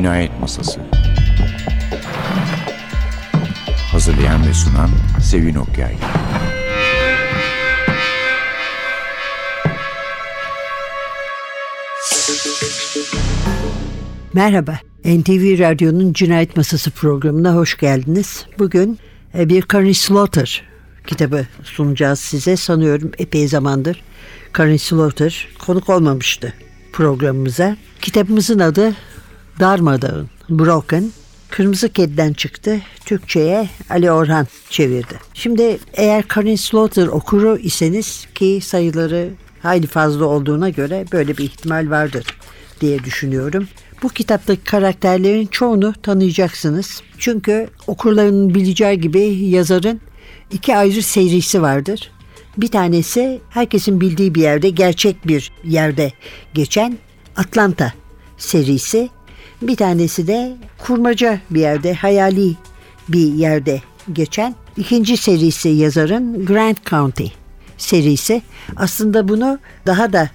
Cinayet Masası Hazırlayan ve sunan Sevin Okyay Merhaba, NTV Radyo'nun Cinayet Masası programına hoş geldiniz. Bugün e, bir Karen Slaughter kitabı sunacağız size. Sanıyorum epey zamandır Karen Slaughter konuk olmamıştı programımıza. Kitabımızın adı Darmadağın, Broken. Kırmızı Kedi'den çıktı. Türkçe'ye Ali Orhan çevirdi. Şimdi eğer Karen Slaughter okuru iseniz ki sayıları hayli fazla olduğuna göre böyle bir ihtimal vardır diye düşünüyorum. Bu kitaptaki karakterlerin çoğunu tanıyacaksınız. Çünkü okurların bileceği gibi yazarın iki ayrı serisi vardır. Bir tanesi herkesin bildiği bir yerde, gerçek bir yerde geçen Atlanta serisi. Bir tanesi de kurmaca bir yerde, hayali bir yerde geçen ikinci serisi yazarın Grant County serisi. Aslında bunu daha da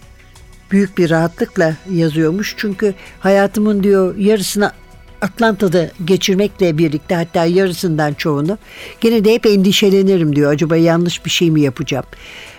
büyük bir rahatlıkla yazıyormuş. Çünkü hayatımın diyor yarısını Atlanta'da geçirmekle birlikte hatta yarısından çoğunu gene de hep endişelenirim diyor. Acaba yanlış bir şey mi yapacağım?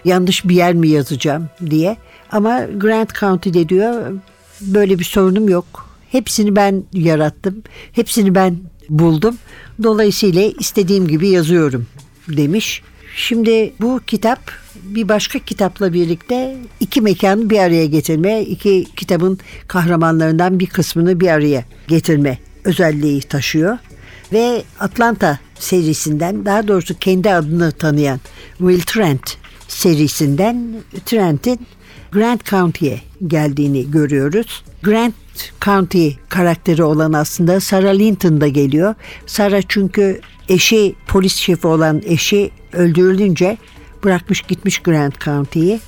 Yanlış bir yer mi yazacağım diye. Ama Grant County'de diyor böyle bir sorunum yok. Hepsini ben yarattım. Hepsini ben buldum. Dolayısıyla istediğim gibi yazıyorum demiş. Şimdi bu kitap bir başka kitapla birlikte iki mekanı bir araya getirme, iki kitabın kahramanlarından bir kısmını bir araya getirme özelliği taşıyor. Ve Atlanta serisinden daha doğrusu kendi adını tanıyan Will Trent serisinden Trent'in Grant County'ye geldiğini görüyoruz. Grant County karakteri olan aslında Sarah Linton da geliyor. Sarah çünkü eşi polis şefi olan eşi öldürülünce bırakmış gitmiş Grant County'yi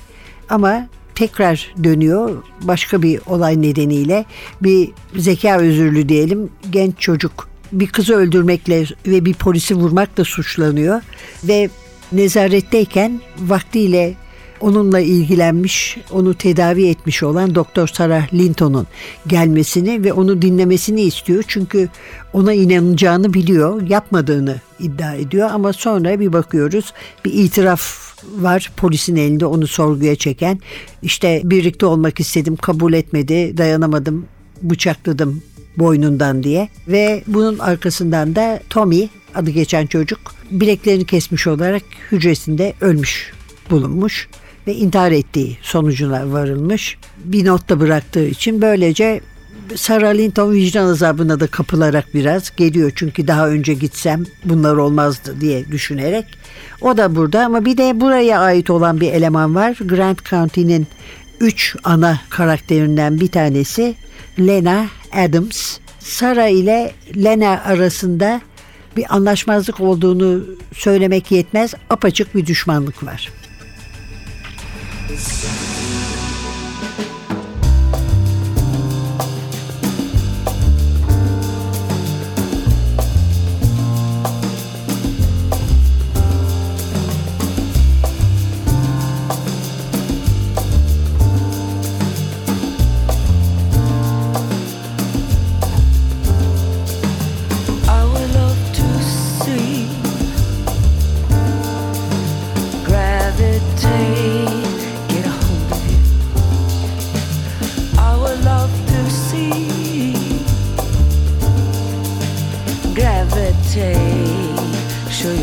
ama tekrar dönüyor başka bir olay nedeniyle bir zeka özürlü diyelim genç çocuk bir kızı öldürmekle ve bir polisi vurmakla suçlanıyor ve nezaretteyken vaktiyle onunla ilgilenmiş, onu tedavi etmiş olan Doktor Sarah Linton'un gelmesini ve onu dinlemesini istiyor. Çünkü ona inanacağını biliyor, yapmadığını iddia ediyor ama sonra bir bakıyoruz bir itiraf var polisin elinde onu sorguya çeken. İşte birlikte olmak istedim, kabul etmedi, dayanamadım, bıçakladım boynundan diye ve bunun arkasından da Tommy adı geçen çocuk bileklerini kesmiş olarak hücresinde ölmüş bulunmuş ve intihar ettiği sonucuna varılmış. Bir not da bıraktığı için böylece Sarah Linton vicdan azabına da kapılarak biraz geliyor. Çünkü daha önce gitsem bunlar olmazdı diye düşünerek. O da burada ama bir de buraya ait olan bir eleman var. Grant County'nin üç ana karakterinden bir tanesi Lena Adams. Sarah ile Lena arasında bir anlaşmazlık olduğunu söylemek yetmez. Apaçık bir düşmanlık var. Música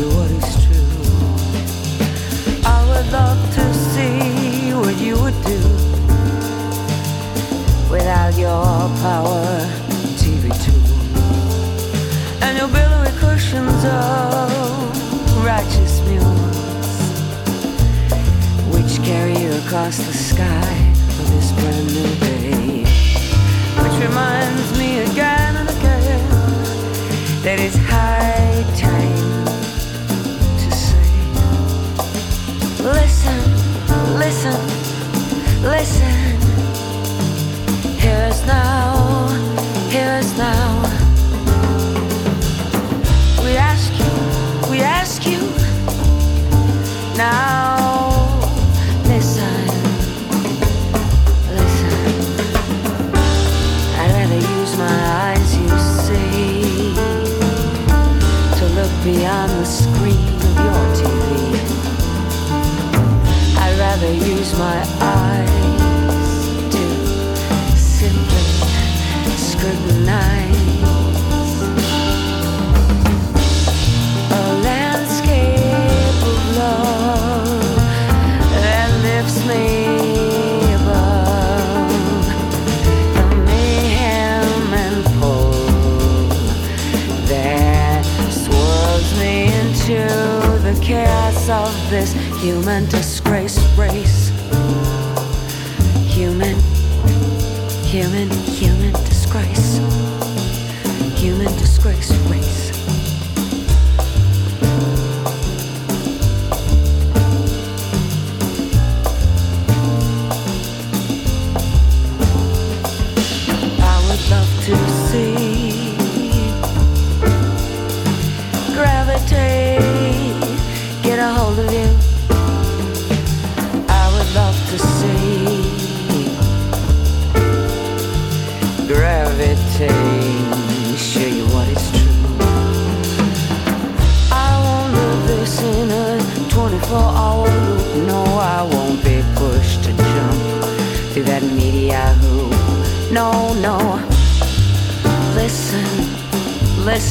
what is true. I would love to see what you would do without your power TV too. And your billowy cushions of righteous mules, which carry you across the sky on this brand new day. Which reminds me again and again that it's high time. listen, listen. Here is now, here is now. rather use my eyes to simply scrutinize a landscape of love that lifts me. above the mayhem and pull that swirls me into the chaos of this human disgrace race. Human, human, human disgrace.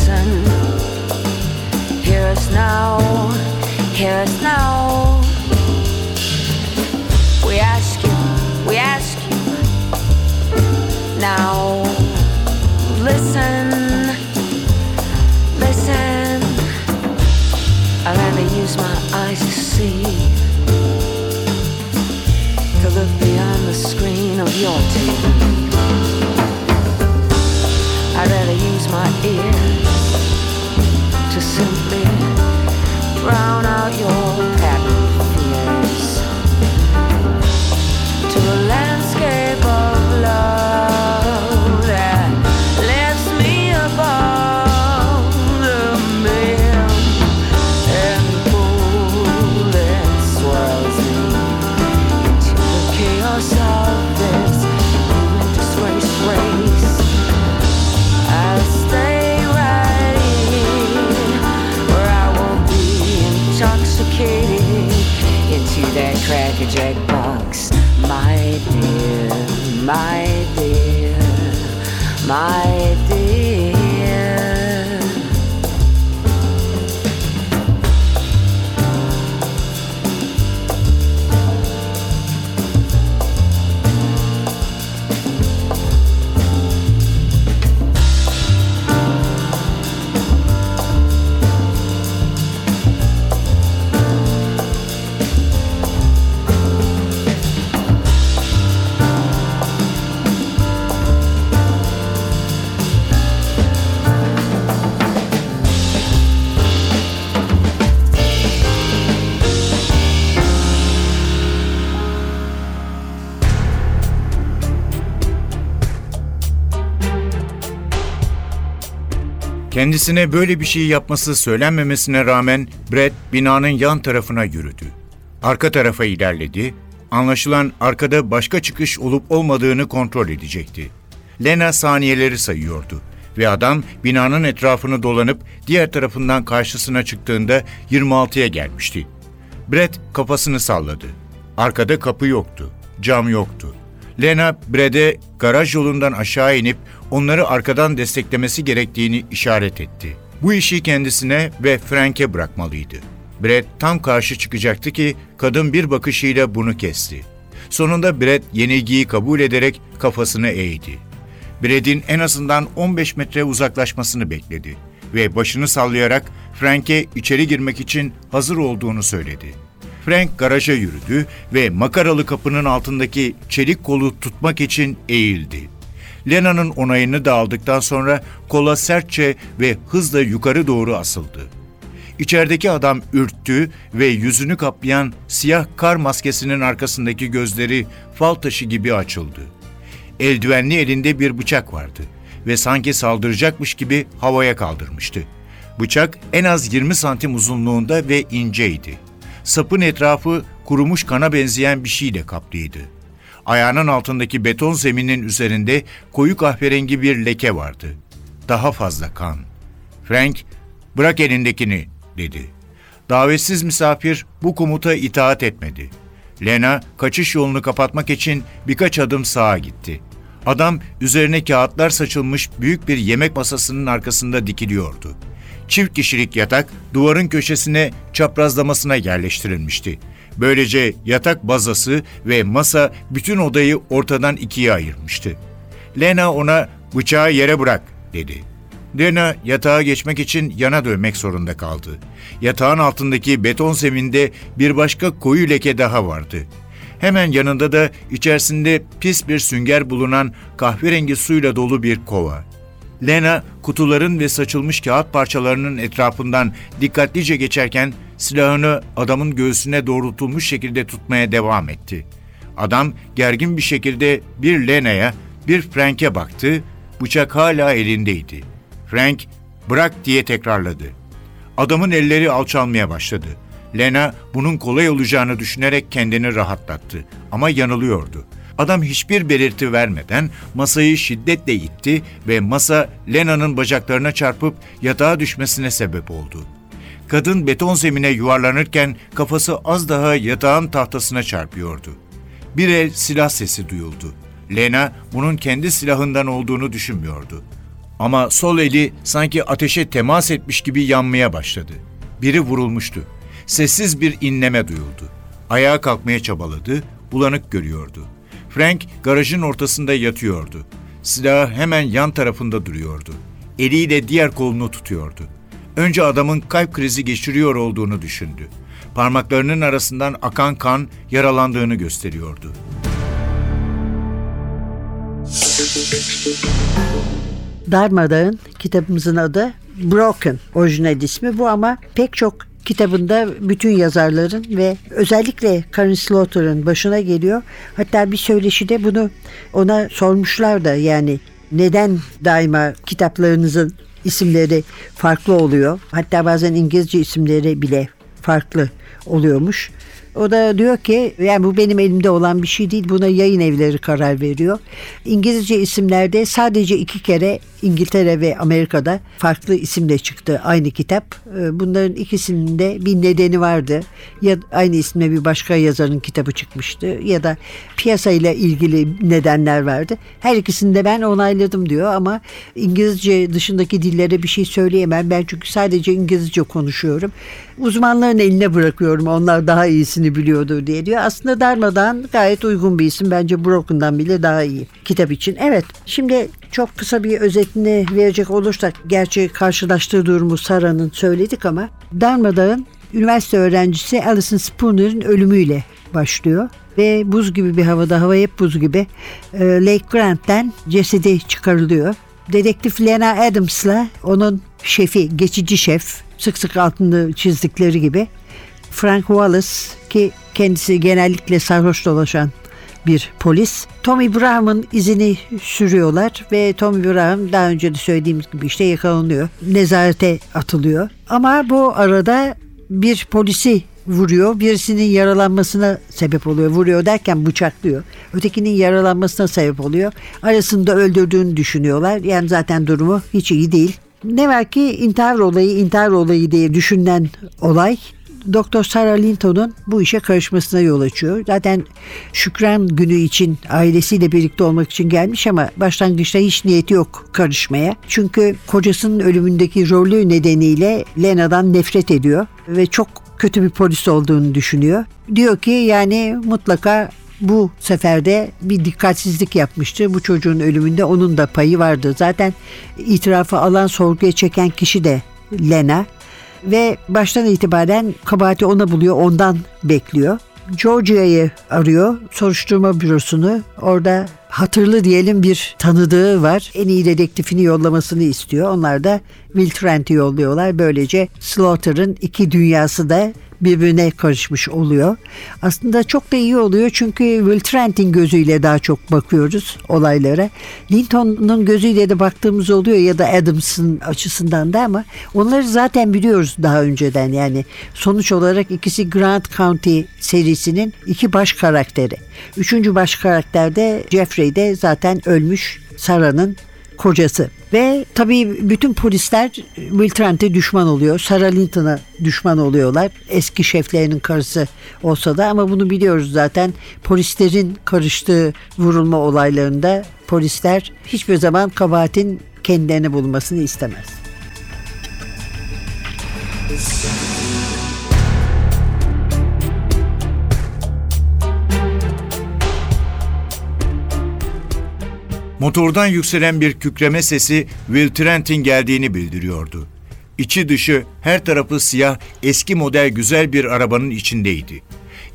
Listen. Hear us now, hear us now. We ask you, we ask you. Now, listen, listen. I'd rather use my eyes to see, to look beyond the screen of your TV. I'd rather use my ears my dear, my Kendisine böyle bir şey yapması söylenmemesine rağmen Brett binanın yan tarafına yürüdü. Arka tarafa ilerledi. Anlaşılan arkada başka çıkış olup olmadığını kontrol edecekti. Lena saniyeleri sayıyordu ve adam binanın etrafını dolanıp diğer tarafından karşısına çıktığında 26'ya gelmişti. Brett kafasını salladı. Arkada kapı yoktu, cam yoktu. Lena Brett'e garaj yolundan aşağı inip onları arkadan desteklemesi gerektiğini işaret etti. Bu işi kendisine ve Frank'e bırakmalıydı. Brett tam karşı çıkacaktı ki kadın bir bakışıyla bunu kesti. Sonunda Brett yenilgiyi kabul ederek kafasını eğdi. Brett'in en azından 15 metre uzaklaşmasını bekledi ve başını sallayarak Frank'e içeri girmek için hazır olduğunu söyledi. Frank garaja yürüdü ve makaralı kapının altındaki çelik kolu tutmak için eğildi. Lena'nın onayını da aldıktan sonra kola sertçe ve hızla yukarı doğru asıldı. İçerideki adam ürktü ve yüzünü kaplayan siyah kar maskesinin arkasındaki gözleri fal taşı gibi açıldı. Eldivenli elinde bir bıçak vardı ve sanki saldıracakmış gibi havaya kaldırmıştı. Bıçak en az 20 santim uzunluğunda ve inceydi. Sapın etrafı kurumuş kana benzeyen bir şeyle kaplıydı. Ayağının altındaki beton zeminin üzerinde koyu kahverengi bir leke vardı. Daha fazla kan. Frank, bırak elindekini, dedi. Davetsiz misafir bu komuta itaat etmedi. Lena kaçış yolunu kapatmak için birkaç adım sağa gitti. Adam üzerine kağıtlar saçılmış büyük bir yemek masasının arkasında dikiliyordu. Çift kişilik yatak duvarın köşesine çaprazlamasına yerleştirilmişti. Böylece yatak bazası ve masa bütün odayı ortadan ikiye ayırmıştı. Lena ona bıçağı yere bırak dedi. Lena yatağa geçmek için yana dönmek zorunda kaldı. Yatağın altındaki beton zeminde bir başka koyu leke daha vardı. Hemen yanında da içerisinde pis bir sünger bulunan kahverengi suyla dolu bir kova. Lena kutuların ve saçılmış kağıt parçalarının etrafından dikkatlice geçerken silahını adamın göğsüne doğrultulmuş şekilde tutmaya devam etti. Adam gergin bir şekilde bir Lena'ya bir Frank'e baktı, bıçak hala elindeydi. Frank, bırak diye tekrarladı. Adamın elleri alçalmaya başladı. Lena bunun kolay olacağını düşünerek kendini rahatlattı ama yanılıyordu. Adam hiçbir belirti vermeden masayı şiddetle itti ve masa Lena'nın bacaklarına çarpıp yatağa düşmesine sebep oldu. Kadın beton zemine yuvarlanırken kafası az daha yatağın tahtasına çarpıyordu. Bir el silah sesi duyuldu. Lena bunun kendi silahından olduğunu düşünmüyordu. Ama sol eli sanki ateşe temas etmiş gibi yanmaya başladı. Biri vurulmuştu. Sessiz bir inleme duyuldu. Ayağa kalkmaya çabaladı, bulanık görüyordu. Frank garajın ortasında yatıyordu. Silahı hemen yan tarafında duruyordu. Eliyle diğer kolunu tutuyordu. Önce adamın kalp krizi geçiriyor olduğunu düşündü. Parmaklarının arasından akan kan yaralandığını gösteriyordu. Darmadağın kitabımızın adı Broken orijinal ismi bu ama pek çok kitabında bütün yazarların ve özellikle Karen Slaughter'ın başına geliyor. Hatta bir söyleşide bunu ona sormuşlar da yani neden daima kitaplarınızın isimleri farklı oluyor. Hatta bazen İngilizce isimleri bile farklı oluyormuş. O da diyor ki yani bu benim elimde olan bir şey değil. Buna yayın evleri karar veriyor. İngilizce isimlerde sadece iki kere İngiltere ve Amerika'da farklı isimle çıktı aynı kitap. Ee, bunların ikisinin de bir nedeni vardı. Ya aynı isimle bir başka yazarın kitabı çıkmıştı ya da piyasayla ilgili nedenler vardı. Her ikisini de ben onayladım diyor ama İngilizce dışındaki dillere bir şey söyleyemem. Ben çünkü sadece İngilizce konuşuyorum. Uzmanların eline bırakıyorum. Onlar daha iyisini biliyordur diye diyor. Aslında darmadan gayet uygun bir isim. Bence Broken'dan bile daha iyi kitap için. Evet şimdi çok kısa bir özetini verecek olursak gerçi karşılaştığı durumu Sarah'nın söyledik ama darmadağın üniversite öğrencisi Alison Spooner'ın ölümüyle başlıyor ve buz gibi bir havada hava hep buz gibi e, Lake Grant'ten cesedi çıkarılıyor. Dedektif Lena Adams'la onun şefi, geçici şef, sık sık altını çizdikleri gibi Frank Wallace ki kendisi genellikle sarhoş dolaşan bir polis. Tommy Brown'un izini sürüyorlar ve Tommy Brown daha önce de söylediğimiz gibi işte yakalanıyor. Nezarete atılıyor. Ama bu arada bir polisi vuruyor. Birisinin yaralanmasına sebep oluyor. Vuruyor derken bıçaklıyor. Ötekinin yaralanmasına sebep oluyor. Arasında öldürdüğünü düşünüyorlar. Yani zaten durumu hiç iyi değil. Ne var ki intihar olayı intihar olayı diye düşünülen olay Doktor Sarah Linton'un bu işe karışmasına yol açıyor. Zaten Şükran günü için ailesiyle birlikte olmak için gelmiş ama başlangıçta hiç niyeti yok karışmaya. Çünkü kocasının ölümündeki rolü nedeniyle Lena'dan nefret ediyor ve çok kötü bir polis olduğunu düşünüyor. Diyor ki yani mutlaka bu seferde bir dikkatsizlik yapmıştı. Bu çocuğun ölümünde onun da payı vardı. Zaten itirafı alan sorguya çeken kişi de Lena ve baştan itibaren kabahati ona buluyor, ondan bekliyor. Georgia'yı arıyor, soruşturma bürosunu. Orada hatırlı diyelim bir tanıdığı var. En iyi dedektifini yollamasını istiyor. Onlar da Will Trent'i yolluyorlar. Böylece Slaughter'ın iki dünyası da birbirine karışmış oluyor. Aslında çok da iyi oluyor çünkü Will Trent'in gözüyle daha çok bakıyoruz olaylara. Linton'un gözüyle de baktığımız oluyor ya da Adams'ın açısından da ama onları zaten biliyoruz daha önceden yani. Sonuç olarak ikisi Grant County serisinin iki baş karakteri. Üçüncü baş karakter de Jeffrey de zaten ölmüş Sarah'nın kocası. Ve tabii bütün polisler Will Trent'e düşman oluyor. Sarah Linton'a düşman oluyorlar. Eski şeflerinin karısı olsa da ama bunu biliyoruz zaten. Polislerin karıştığı vurulma olaylarında polisler hiçbir zaman kabahatin kendilerini bulmasını istemez. Motordan yükselen bir kükreme sesi Will Trent'in geldiğini bildiriyordu. İçi dışı her tarafı siyah eski model güzel bir arabanın içindeydi.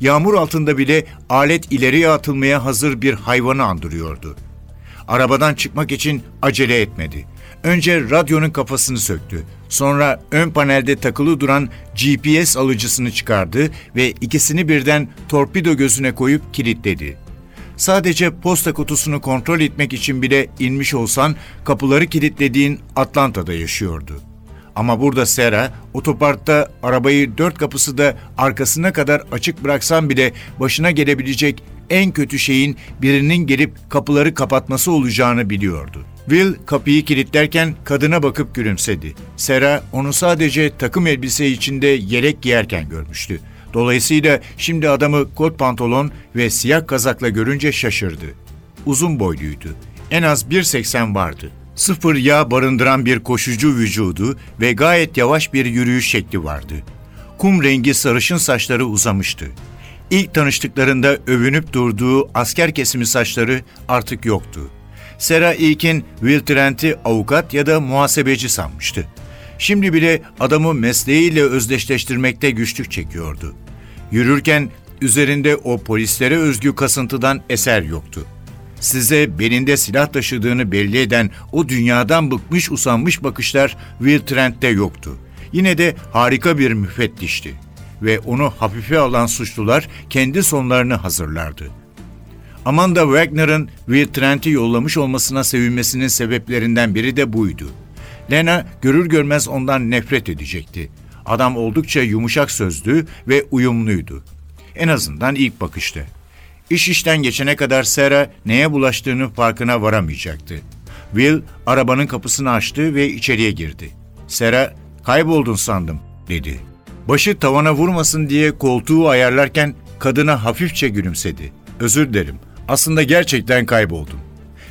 Yağmur altında bile alet ileriye atılmaya hazır bir hayvanı andırıyordu. Arabadan çıkmak için acele etmedi. Önce radyonun kafasını söktü. Sonra ön panelde takılı duran GPS alıcısını çıkardı ve ikisini birden torpido gözüne koyup kilitledi. Sadece posta kutusunu kontrol etmek için bile inmiş olsan kapıları kilitlediğin Atlanta'da yaşıyordu. Ama burada Sera, otoparkta arabayı dört kapısı da arkasına kadar açık bıraksan bile başına gelebilecek en kötü şeyin birinin gelip kapıları kapatması olacağını biliyordu. Will kapıyı kilitlerken kadına bakıp gülümsedi. Sera onu sadece takım elbise içinde yelek giyerken görmüştü. Dolayısıyla şimdi adamı kot pantolon ve siyah kazakla görünce şaşırdı. Uzun boyluydu. En az 1.80 vardı. Sıfır yağ barındıran bir koşucu vücudu ve gayet yavaş bir yürüyüş şekli vardı. Kum rengi sarışın saçları uzamıştı. İlk tanıştıklarında övünüp durduğu asker kesimi saçları artık yoktu. Sera ilkin Will Trent'i avukat ya da muhasebeci sanmıştı. Şimdi bile adamı mesleğiyle özdeşleştirmekte güçlük çekiyordu. Yürürken üzerinde o polislere özgü kasıntıdan eser yoktu. Size belinde silah taşıdığını belli eden o dünyadan bıkmış usanmış bakışlar Will Trent'te yoktu. Yine de harika bir müfettişti ve onu hafife alan suçlular kendi sonlarını hazırlardı. Amanda Wagner'ın Will Trent'i yollamış olmasına sevinmesinin sebeplerinden biri de buydu. Lena görür görmez ondan nefret edecekti. Adam oldukça yumuşak sözlü ve uyumluydu. En azından ilk bakışta. İş işten geçene kadar Sarah neye bulaştığının farkına varamayacaktı. Will arabanın kapısını açtı ve içeriye girdi. Sarah, kayboldun sandım, dedi. Başı tavana vurmasın diye koltuğu ayarlarken kadına hafifçe gülümsedi. Özür dilerim, aslında gerçekten kayboldum.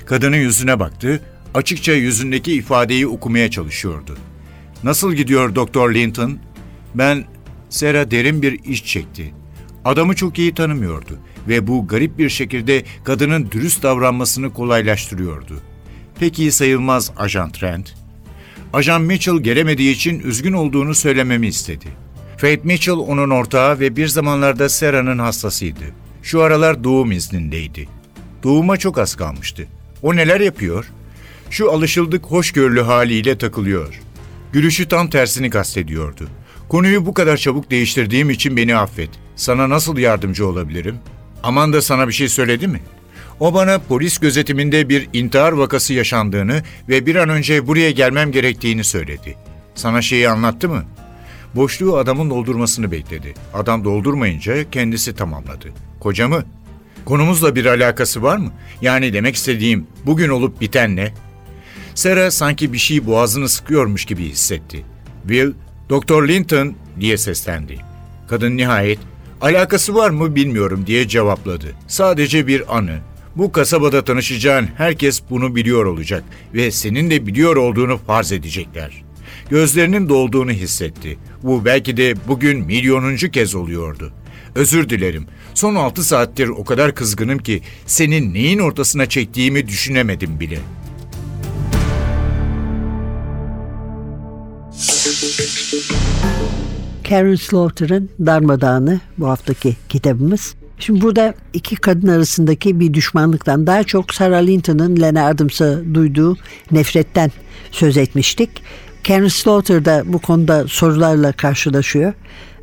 Kadının yüzüne baktı, açıkça yüzündeki ifadeyi okumaya çalışıyordu. Nasıl gidiyor Doktor Linton? Ben, Sarah derin bir iş çekti. Adamı çok iyi tanımıyordu ve bu garip bir şekilde kadının dürüst davranmasını kolaylaştırıyordu. Pek iyi sayılmaz Ajan Trent. Ajan Mitchell gelemediği için üzgün olduğunu söylememi istedi. Faith Mitchell onun ortağı ve bir zamanlarda Sarah'nın hastasıydı. Şu aralar doğum iznindeydi. Doğuma çok az kalmıştı. O neler yapıyor? Şu alışıldık hoşgörülü haliyle takılıyor. Gülüşü tam tersini kastediyordu. Konuyu bu kadar çabuk değiştirdiğim için beni affet. Sana nasıl yardımcı olabilirim? Amanda sana bir şey söyledi mi? O bana polis gözetiminde bir intihar vakası yaşandığını ve bir an önce buraya gelmem gerektiğini söyledi. Sana şeyi anlattı mı? Boşluğu adamın doldurmasını bekledi. Adam doldurmayınca kendisi tamamladı. Koca mı? Konumuzla bir alakası var mı? Yani demek istediğim bugün olup biten ne? Sarah sanki bir şey boğazını sıkıyormuş gibi hissetti. Will, Doktor Linton diye seslendi. Kadın nihayet, alakası var mı bilmiyorum diye cevapladı. Sadece bir anı. Bu kasabada tanışacağın herkes bunu biliyor olacak ve senin de biliyor olduğunu farz edecekler. Gözlerinin dolduğunu hissetti. Bu belki de bugün milyonuncu kez oluyordu. Özür dilerim. Son altı saattir o kadar kızgınım ki senin neyin ortasına çektiğimi düşünemedim bile. Karen Slaughter'ın Darmadağını bu haftaki kitabımız. Şimdi burada iki kadın arasındaki bir düşmanlıktan daha çok Sarah Linton'ın Lena Adams'a duyduğu nefretten söz etmiştik. Karen Slaughter da bu konuda sorularla karşılaşıyor.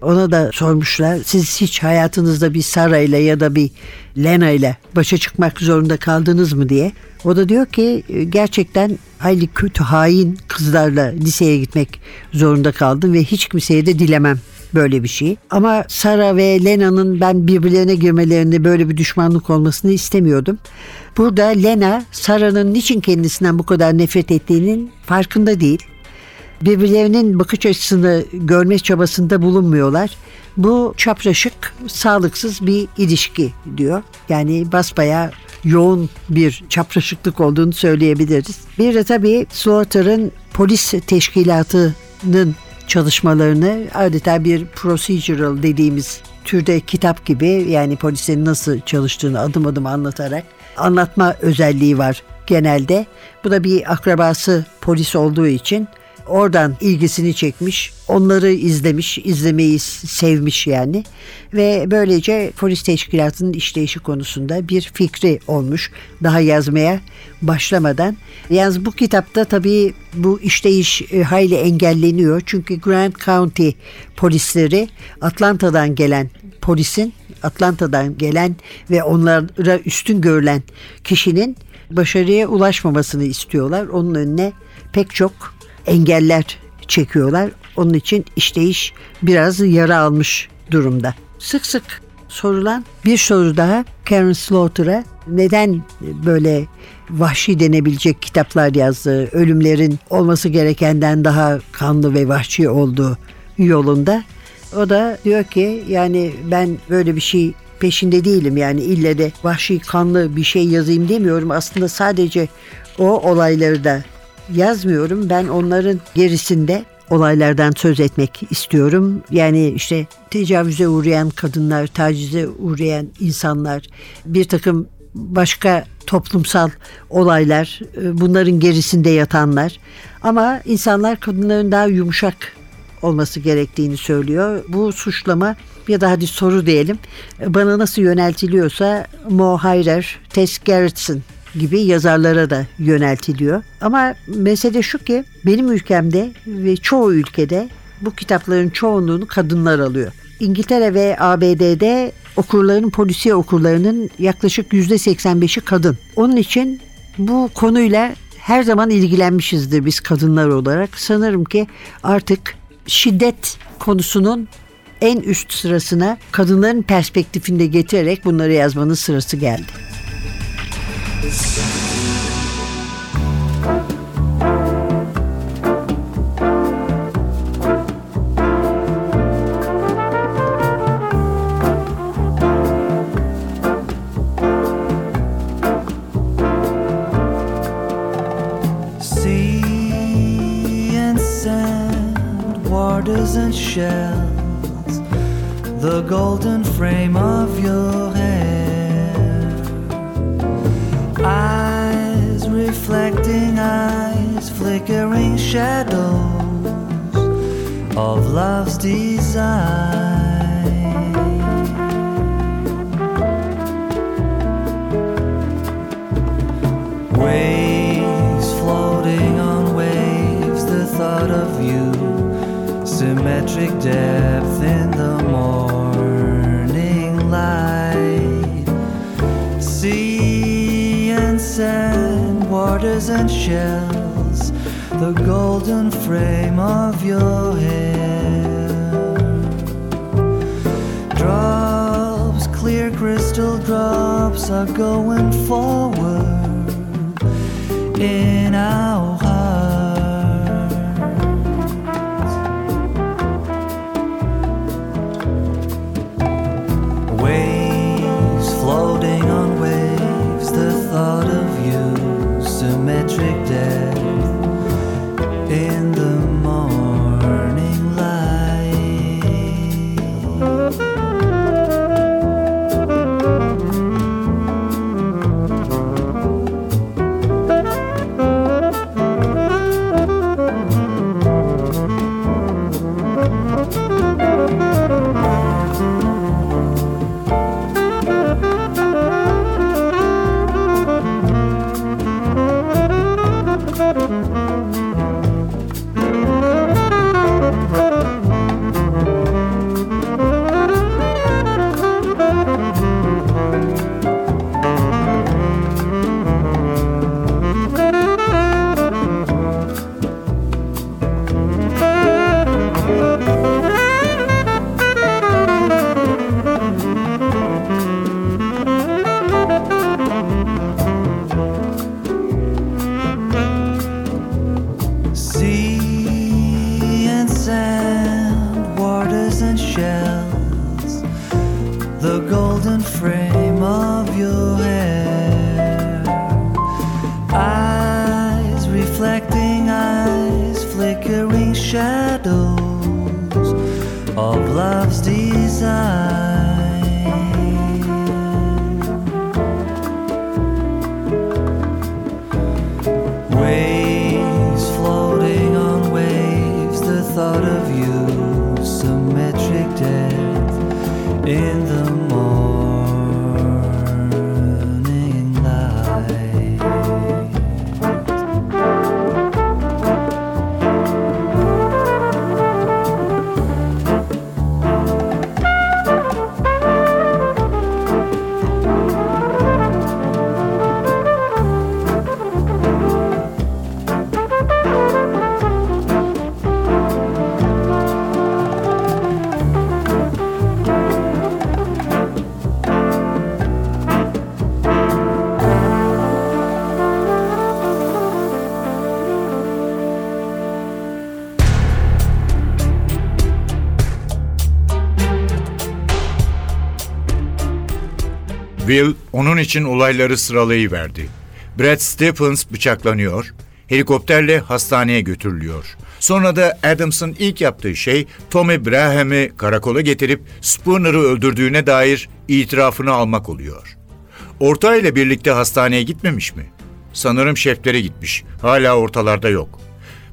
Ona da sormuşlar siz hiç hayatınızda bir Sarah ile ya da bir Lena ile başa çıkmak zorunda kaldınız mı diye. O da diyor ki gerçekten hayli kötü hain kızlarla liseye gitmek zorunda kaldım ve hiç kimseye de dilemem böyle bir şey. Ama Sara ve Lena'nın ben birbirlerine girmelerini böyle bir düşmanlık olmasını istemiyordum. Burada Lena Sara'nın niçin kendisinden bu kadar nefret ettiğinin farkında değil birbirlerinin bakış açısını görme çabasında bulunmuyorlar. Bu çapraşık, sağlıksız bir ilişki diyor. Yani basbaya yoğun bir çapraşıklık olduğunu söyleyebiliriz. Bir de tabii Slaughter'ın polis teşkilatının çalışmalarını adeta bir procedural dediğimiz türde kitap gibi yani polisin nasıl çalıştığını adım adım anlatarak anlatma özelliği var genelde. Bu da bir akrabası polis olduğu için oradan ilgisini çekmiş. Onları izlemiş, izlemeyi sevmiş yani. Ve böylece polis teşkilatının işleyişi konusunda bir fikri olmuş. Daha yazmaya başlamadan. Yalnız bu kitapta tabii bu işleyiş e, hayli engelleniyor. Çünkü Grant County polisleri Atlanta'dan gelen polisin Atlanta'dan gelen ve onlara üstün görülen kişinin başarıya ulaşmamasını istiyorlar. Onun önüne pek çok engeller çekiyorlar. Onun için işleyiş biraz yara almış durumda. Sık sık sorulan bir soru daha Karen Slaughter'a neden böyle vahşi denebilecek kitaplar yazdı, ölümlerin olması gerekenden daha kanlı ve vahşi olduğu yolunda. O da diyor ki yani ben böyle bir şey peşinde değilim yani ille de vahşi kanlı bir şey yazayım demiyorum. Aslında sadece o olayları da yazmıyorum. Ben onların gerisinde olaylardan söz etmek istiyorum. Yani işte tecavüze uğrayan kadınlar, tacize uğrayan insanlar, bir takım başka toplumsal olaylar, e, bunların gerisinde yatanlar. Ama insanlar kadınların daha yumuşak olması gerektiğini söylüyor. Bu suçlama ya da hadi soru diyelim bana nasıl yöneltiliyorsa Mo Hayrer, Tess Gerritsen gibi yazarlara da yöneltiliyor. Ama mesele şu ki benim ülkemde ve çoğu ülkede bu kitapların çoğunluğunu kadınlar alıyor. İngiltere ve ABD'de okurların polisiye okurlarının yaklaşık %85'i kadın. Onun için bu konuyla her zaman ilgilenmişizdir biz kadınlar olarak. Sanırım ki artık şiddet konusunun en üst sırasına kadınların perspektifinde getirerek bunları yazmanın sırası geldi. And shells, the golden frame of your eyes, flickering shadows of love's desire. Waves floating on waves, the thought of you, symmetric depth in the waters and shells, the golden frame of your hair. Drops, clear crystal drops are going forward in our golden frame of your hair. Eyes reflecting eyes, flickering shadows of love's design. Will onun için olayları sıralayıverdi. Brad Stephens bıçaklanıyor, helikopterle hastaneye götürülüyor. Sonra da Adams'ın ilk yaptığı şey Tommy Braham'i karakola getirip Spooner'ı öldürdüğüne dair itirafını almak oluyor. Ortağı ile birlikte hastaneye gitmemiş mi? Sanırım şeflere gitmiş. Hala ortalarda yok.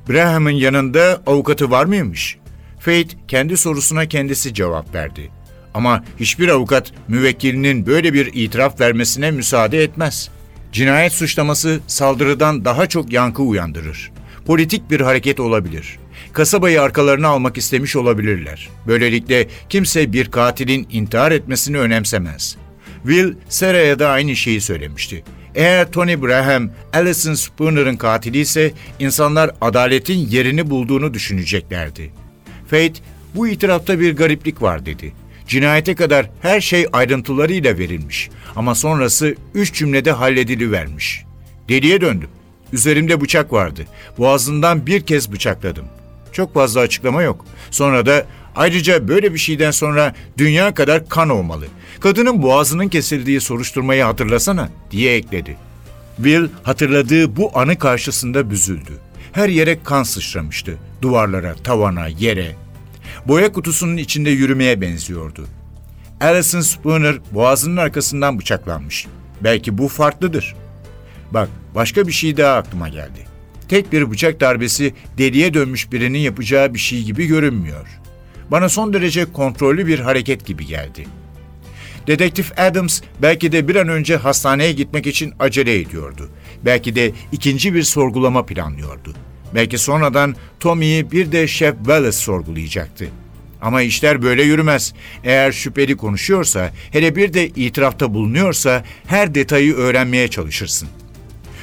Braham'ın yanında avukatı var mıymış? Fate kendi sorusuna kendisi cevap verdi. Ama hiçbir avukat müvekkilinin böyle bir itiraf vermesine müsaade etmez. Cinayet suçlaması saldırıdan daha çok yankı uyandırır. Politik bir hareket olabilir. Kasabayı arkalarına almak istemiş olabilirler. Böylelikle kimse bir katilin intihar etmesini önemsemez. Will, Sarah'a da aynı şeyi söylemişti. Eğer Tony Braham, Alison Spooner'ın katili ise insanlar adaletin yerini bulduğunu düşüneceklerdi. Fate, bu itirafta bir gariplik var dedi. Cinayete kadar her şey ayrıntılarıyla verilmiş ama sonrası üç cümlede halledilivermiş. Deliye döndüm. Üzerimde bıçak vardı. Boğazından bir kez bıçakladım. Çok fazla açıklama yok. Sonra da ayrıca böyle bir şeyden sonra dünya kadar kan olmalı. Kadının boğazının kesildiği soruşturmayı hatırlasana diye ekledi. Will hatırladığı bu anı karşısında büzüldü. Her yere kan sıçramıştı. Duvarlara, tavana, yere. Boya kutusunun içinde yürümeye benziyordu. Alison Spooner boğazının arkasından bıçaklanmış. Belki bu farklıdır. Bak, başka bir şey daha aklıma geldi. Tek bir bıçak darbesi deliye dönmüş birinin yapacağı bir şey gibi görünmüyor. Bana son derece kontrollü bir hareket gibi geldi. Dedektif Adams belki de bir an önce hastaneye gitmek için acele ediyordu. Belki de ikinci bir sorgulama planlıyordu. Belki sonradan Tommy'yi bir de Chef Wallace sorgulayacaktı. Ama işler böyle yürümez. Eğer şüpheli konuşuyorsa, hele bir de itirafta bulunuyorsa her detayı öğrenmeye çalışırsın.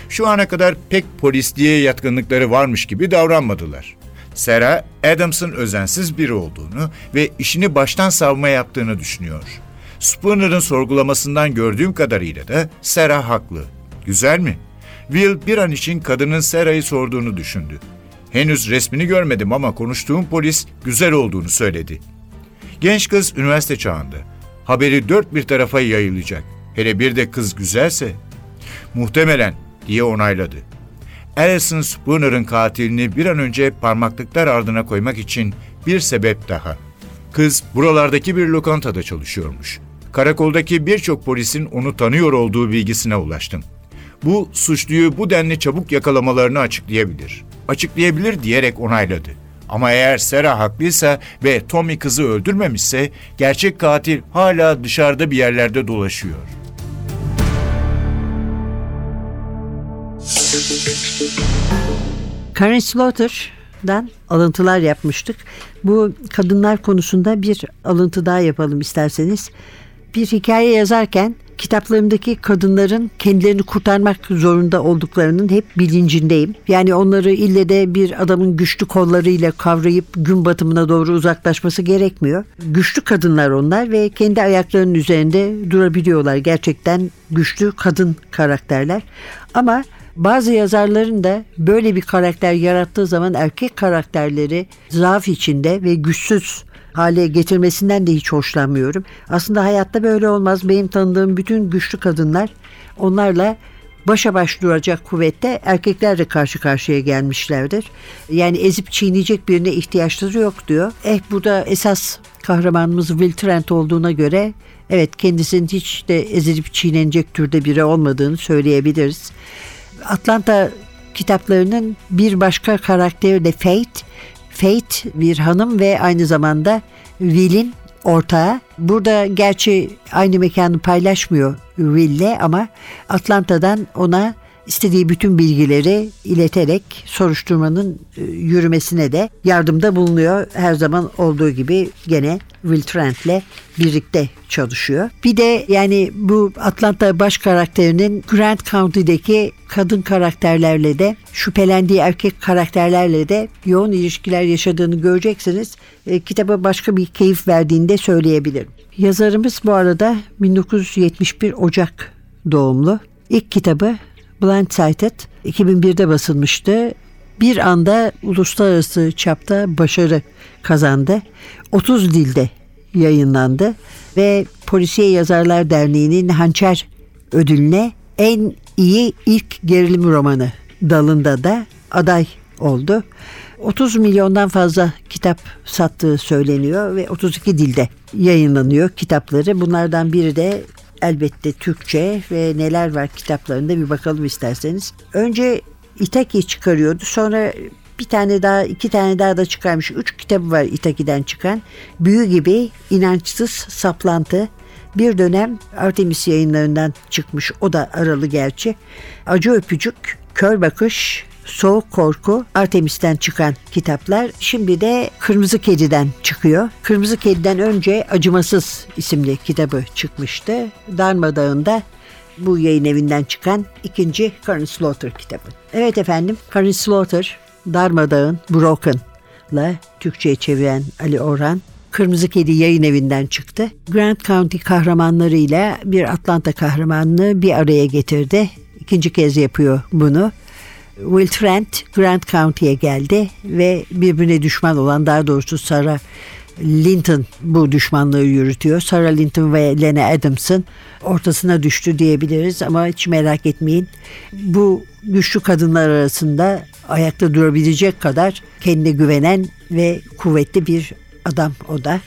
Şu ana kadar pek polisliğe yatkınlıkları varmış gibi davranmadılar. Sarah, Adams'ın özensiz biri olduğunu ve işini baştan savma yaptığını düşünüyor. Spooner'ın sorgulamasından gördüğüm kadarıyla da Sarah haklı. Güzel mi? Will bir an için kadının Sarah'ı sorduğunu düşündü. Henüz resmini görmedim ama konuştuğum polis güzel olduğunu söyledi. Genç kız üniversite çağında. Haberi dört bir tarafa yayılacak. Hele bir de kız güzelse. Muhtemelen diye onayladı. Alison Spooner'ın katilini bir an önce parmaklıklar ardına koymak için bir sebep daha. Kız buralardaki bir lokantada çalışıyormuş. Karakoldaki birçok polisin onu tanıyor olduğu bilgisine ulaştım. Bu suçluyu bu denli çabuk yakalamalarını açıklayabilir. Açıklayabilir diyerek onayladı. Ama eğer Sarah haklıysa ve Tommy kızı öldürmemişse gerçek katil hala dışarıda bir yerlerde dolaşıyor. Karen Slaughter'dan alıntılar yapmıştık. Bu kadınlar konusunda bir alıntı daha yapalım isterseniz. Bir hikaye yazarken kitaplarımdaki kadınların kendilerini kurtarmak zorunda olduklarının hep bilincindeyim. Yani onları ille de bir adamın güçlü kollarıyla kavrayıp gün batımına doğru uzaklaşması gerekmiyor. Güçlü kadınlar onlar ve kendi ayaklarının üzerinde durabiliyorlar. Gerçekten güçlü kadın karakterler. Ama bazı yazarların da böyle bir karakter yarattığı zaman erkek karakterleri zaaf içinde ve güçsüz hale getirmesinden de hiç hoşlanmıyorum. Aslında hayatta böyle olmaz. Benim tanıdığım bütün güçlü kadınlar onlarla başa baş duracak kuvvette erkeklerle karşı karşıya gelmişlerdir. Yani ezip çiğneyecek birine ihtiyaçları yok diyor. Eh burada esas kahramanımız Will Trent olduğuna göre evet kendisinin hiç de ezilip çiğnenecek türde biri olmadığını söyleyebiliriz. Atlanta kitaplarının bir başka karakteri de Fate. Fate bir hanım ve aynı zamanda Will'in ortağı. Burada gerçi aynı mekanı paylaşmıyor Will'le ama Atlanta'dan ona istediği bütün bilgileri ileterek soruşturmanın e, yürümesine de yardımda bulunuyor. Her zaman olduğu gibi gene Will Trent'le birlikte çalışıyor. Bir de yani bu Atlanta baş karakterinin Grant County'deki kadın karakterlerle de şüphelendiği erkek karakterlerle de yoğun ilişkiler yaşadığını göreceksiniz. E, kitaba başka bir keyif verdiğini de söyleyebilirim. Yazarımız bu arada 1971 Ocak doğumlu. İlk kitabı Blindsided 2001'de basılmıştı. Bir anda uluslararası çapta başarı kazandı. 30 dilde yayınlandı. ve Polisiye Yazarlar Derneği'nin Hançer ödülüne en iyi ilk gerilim romanı dalında da aday oldu. 30 milyondan fazla kitap sattığı söyleniyor ve 32 dilde yayınlanıyor kitapları. Bunlardan biri de elbette Türkçe ve neler var kitaplarında bir bakalım isterseniz. Önce Itaki çıkarıyordu sonra bir tane daha iki tane daha da çıkarmış. Üç kitabı var Itaki'den çıkan. Büyü gibi inançsız saplantı. Bir dönem Artemis yayınlarından çıkmış. O da aralı gerçi. Acı öpücük, kör bakış, Soğuk Korku, Artemis'ten çıkan kitaplar. Şimdi de Kırmızı Kedi'den çıkıyor. Kırmızı Kedi'den önce Acımasız isimli kitabı çıkmıştı. Darmadağın'da bu yayın evinden çıkan ikinci Karen Slaughter kitabı. Evet efendim Karen Slaughter Darmadağın Broken'la Türkçe'ye çeviren Ali Orhan Kırmızı Kedi yayın evinden çıktı. Grant County kahramanlarıyla bir Atlanta kahramanını bir araya getirdi. İkinci kez yapıyor bunu. Will Trent Grant County'ye geldi ve birbirine düşman olan daha doğrusu Sarah Linton bu düşmanlığı yürütüyor. Sarah Linton ve Lena Adams'ın ortasına düştü diyebiliriz ama hiç merak etmeyin. Bu güçlü kadınlar arasında ayakta durabilecek kadar kendine güvenen ve kuvvetli bir adam o da.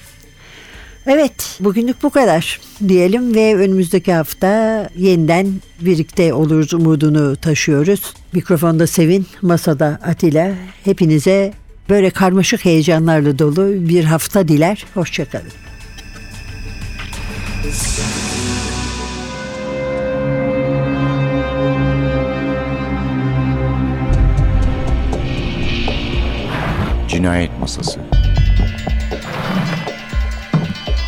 Evet bugünlük bu kadar diyelim ve önümüzdeki hafta yeniden birlikte oluruz umudunu taşıyoruz. Mikrofonda Sevin, masada Atilla. Hepinize böyle karmaşık heyecanlarla dolu bir hafta diler. Hoşçakalın. Cinayet Masası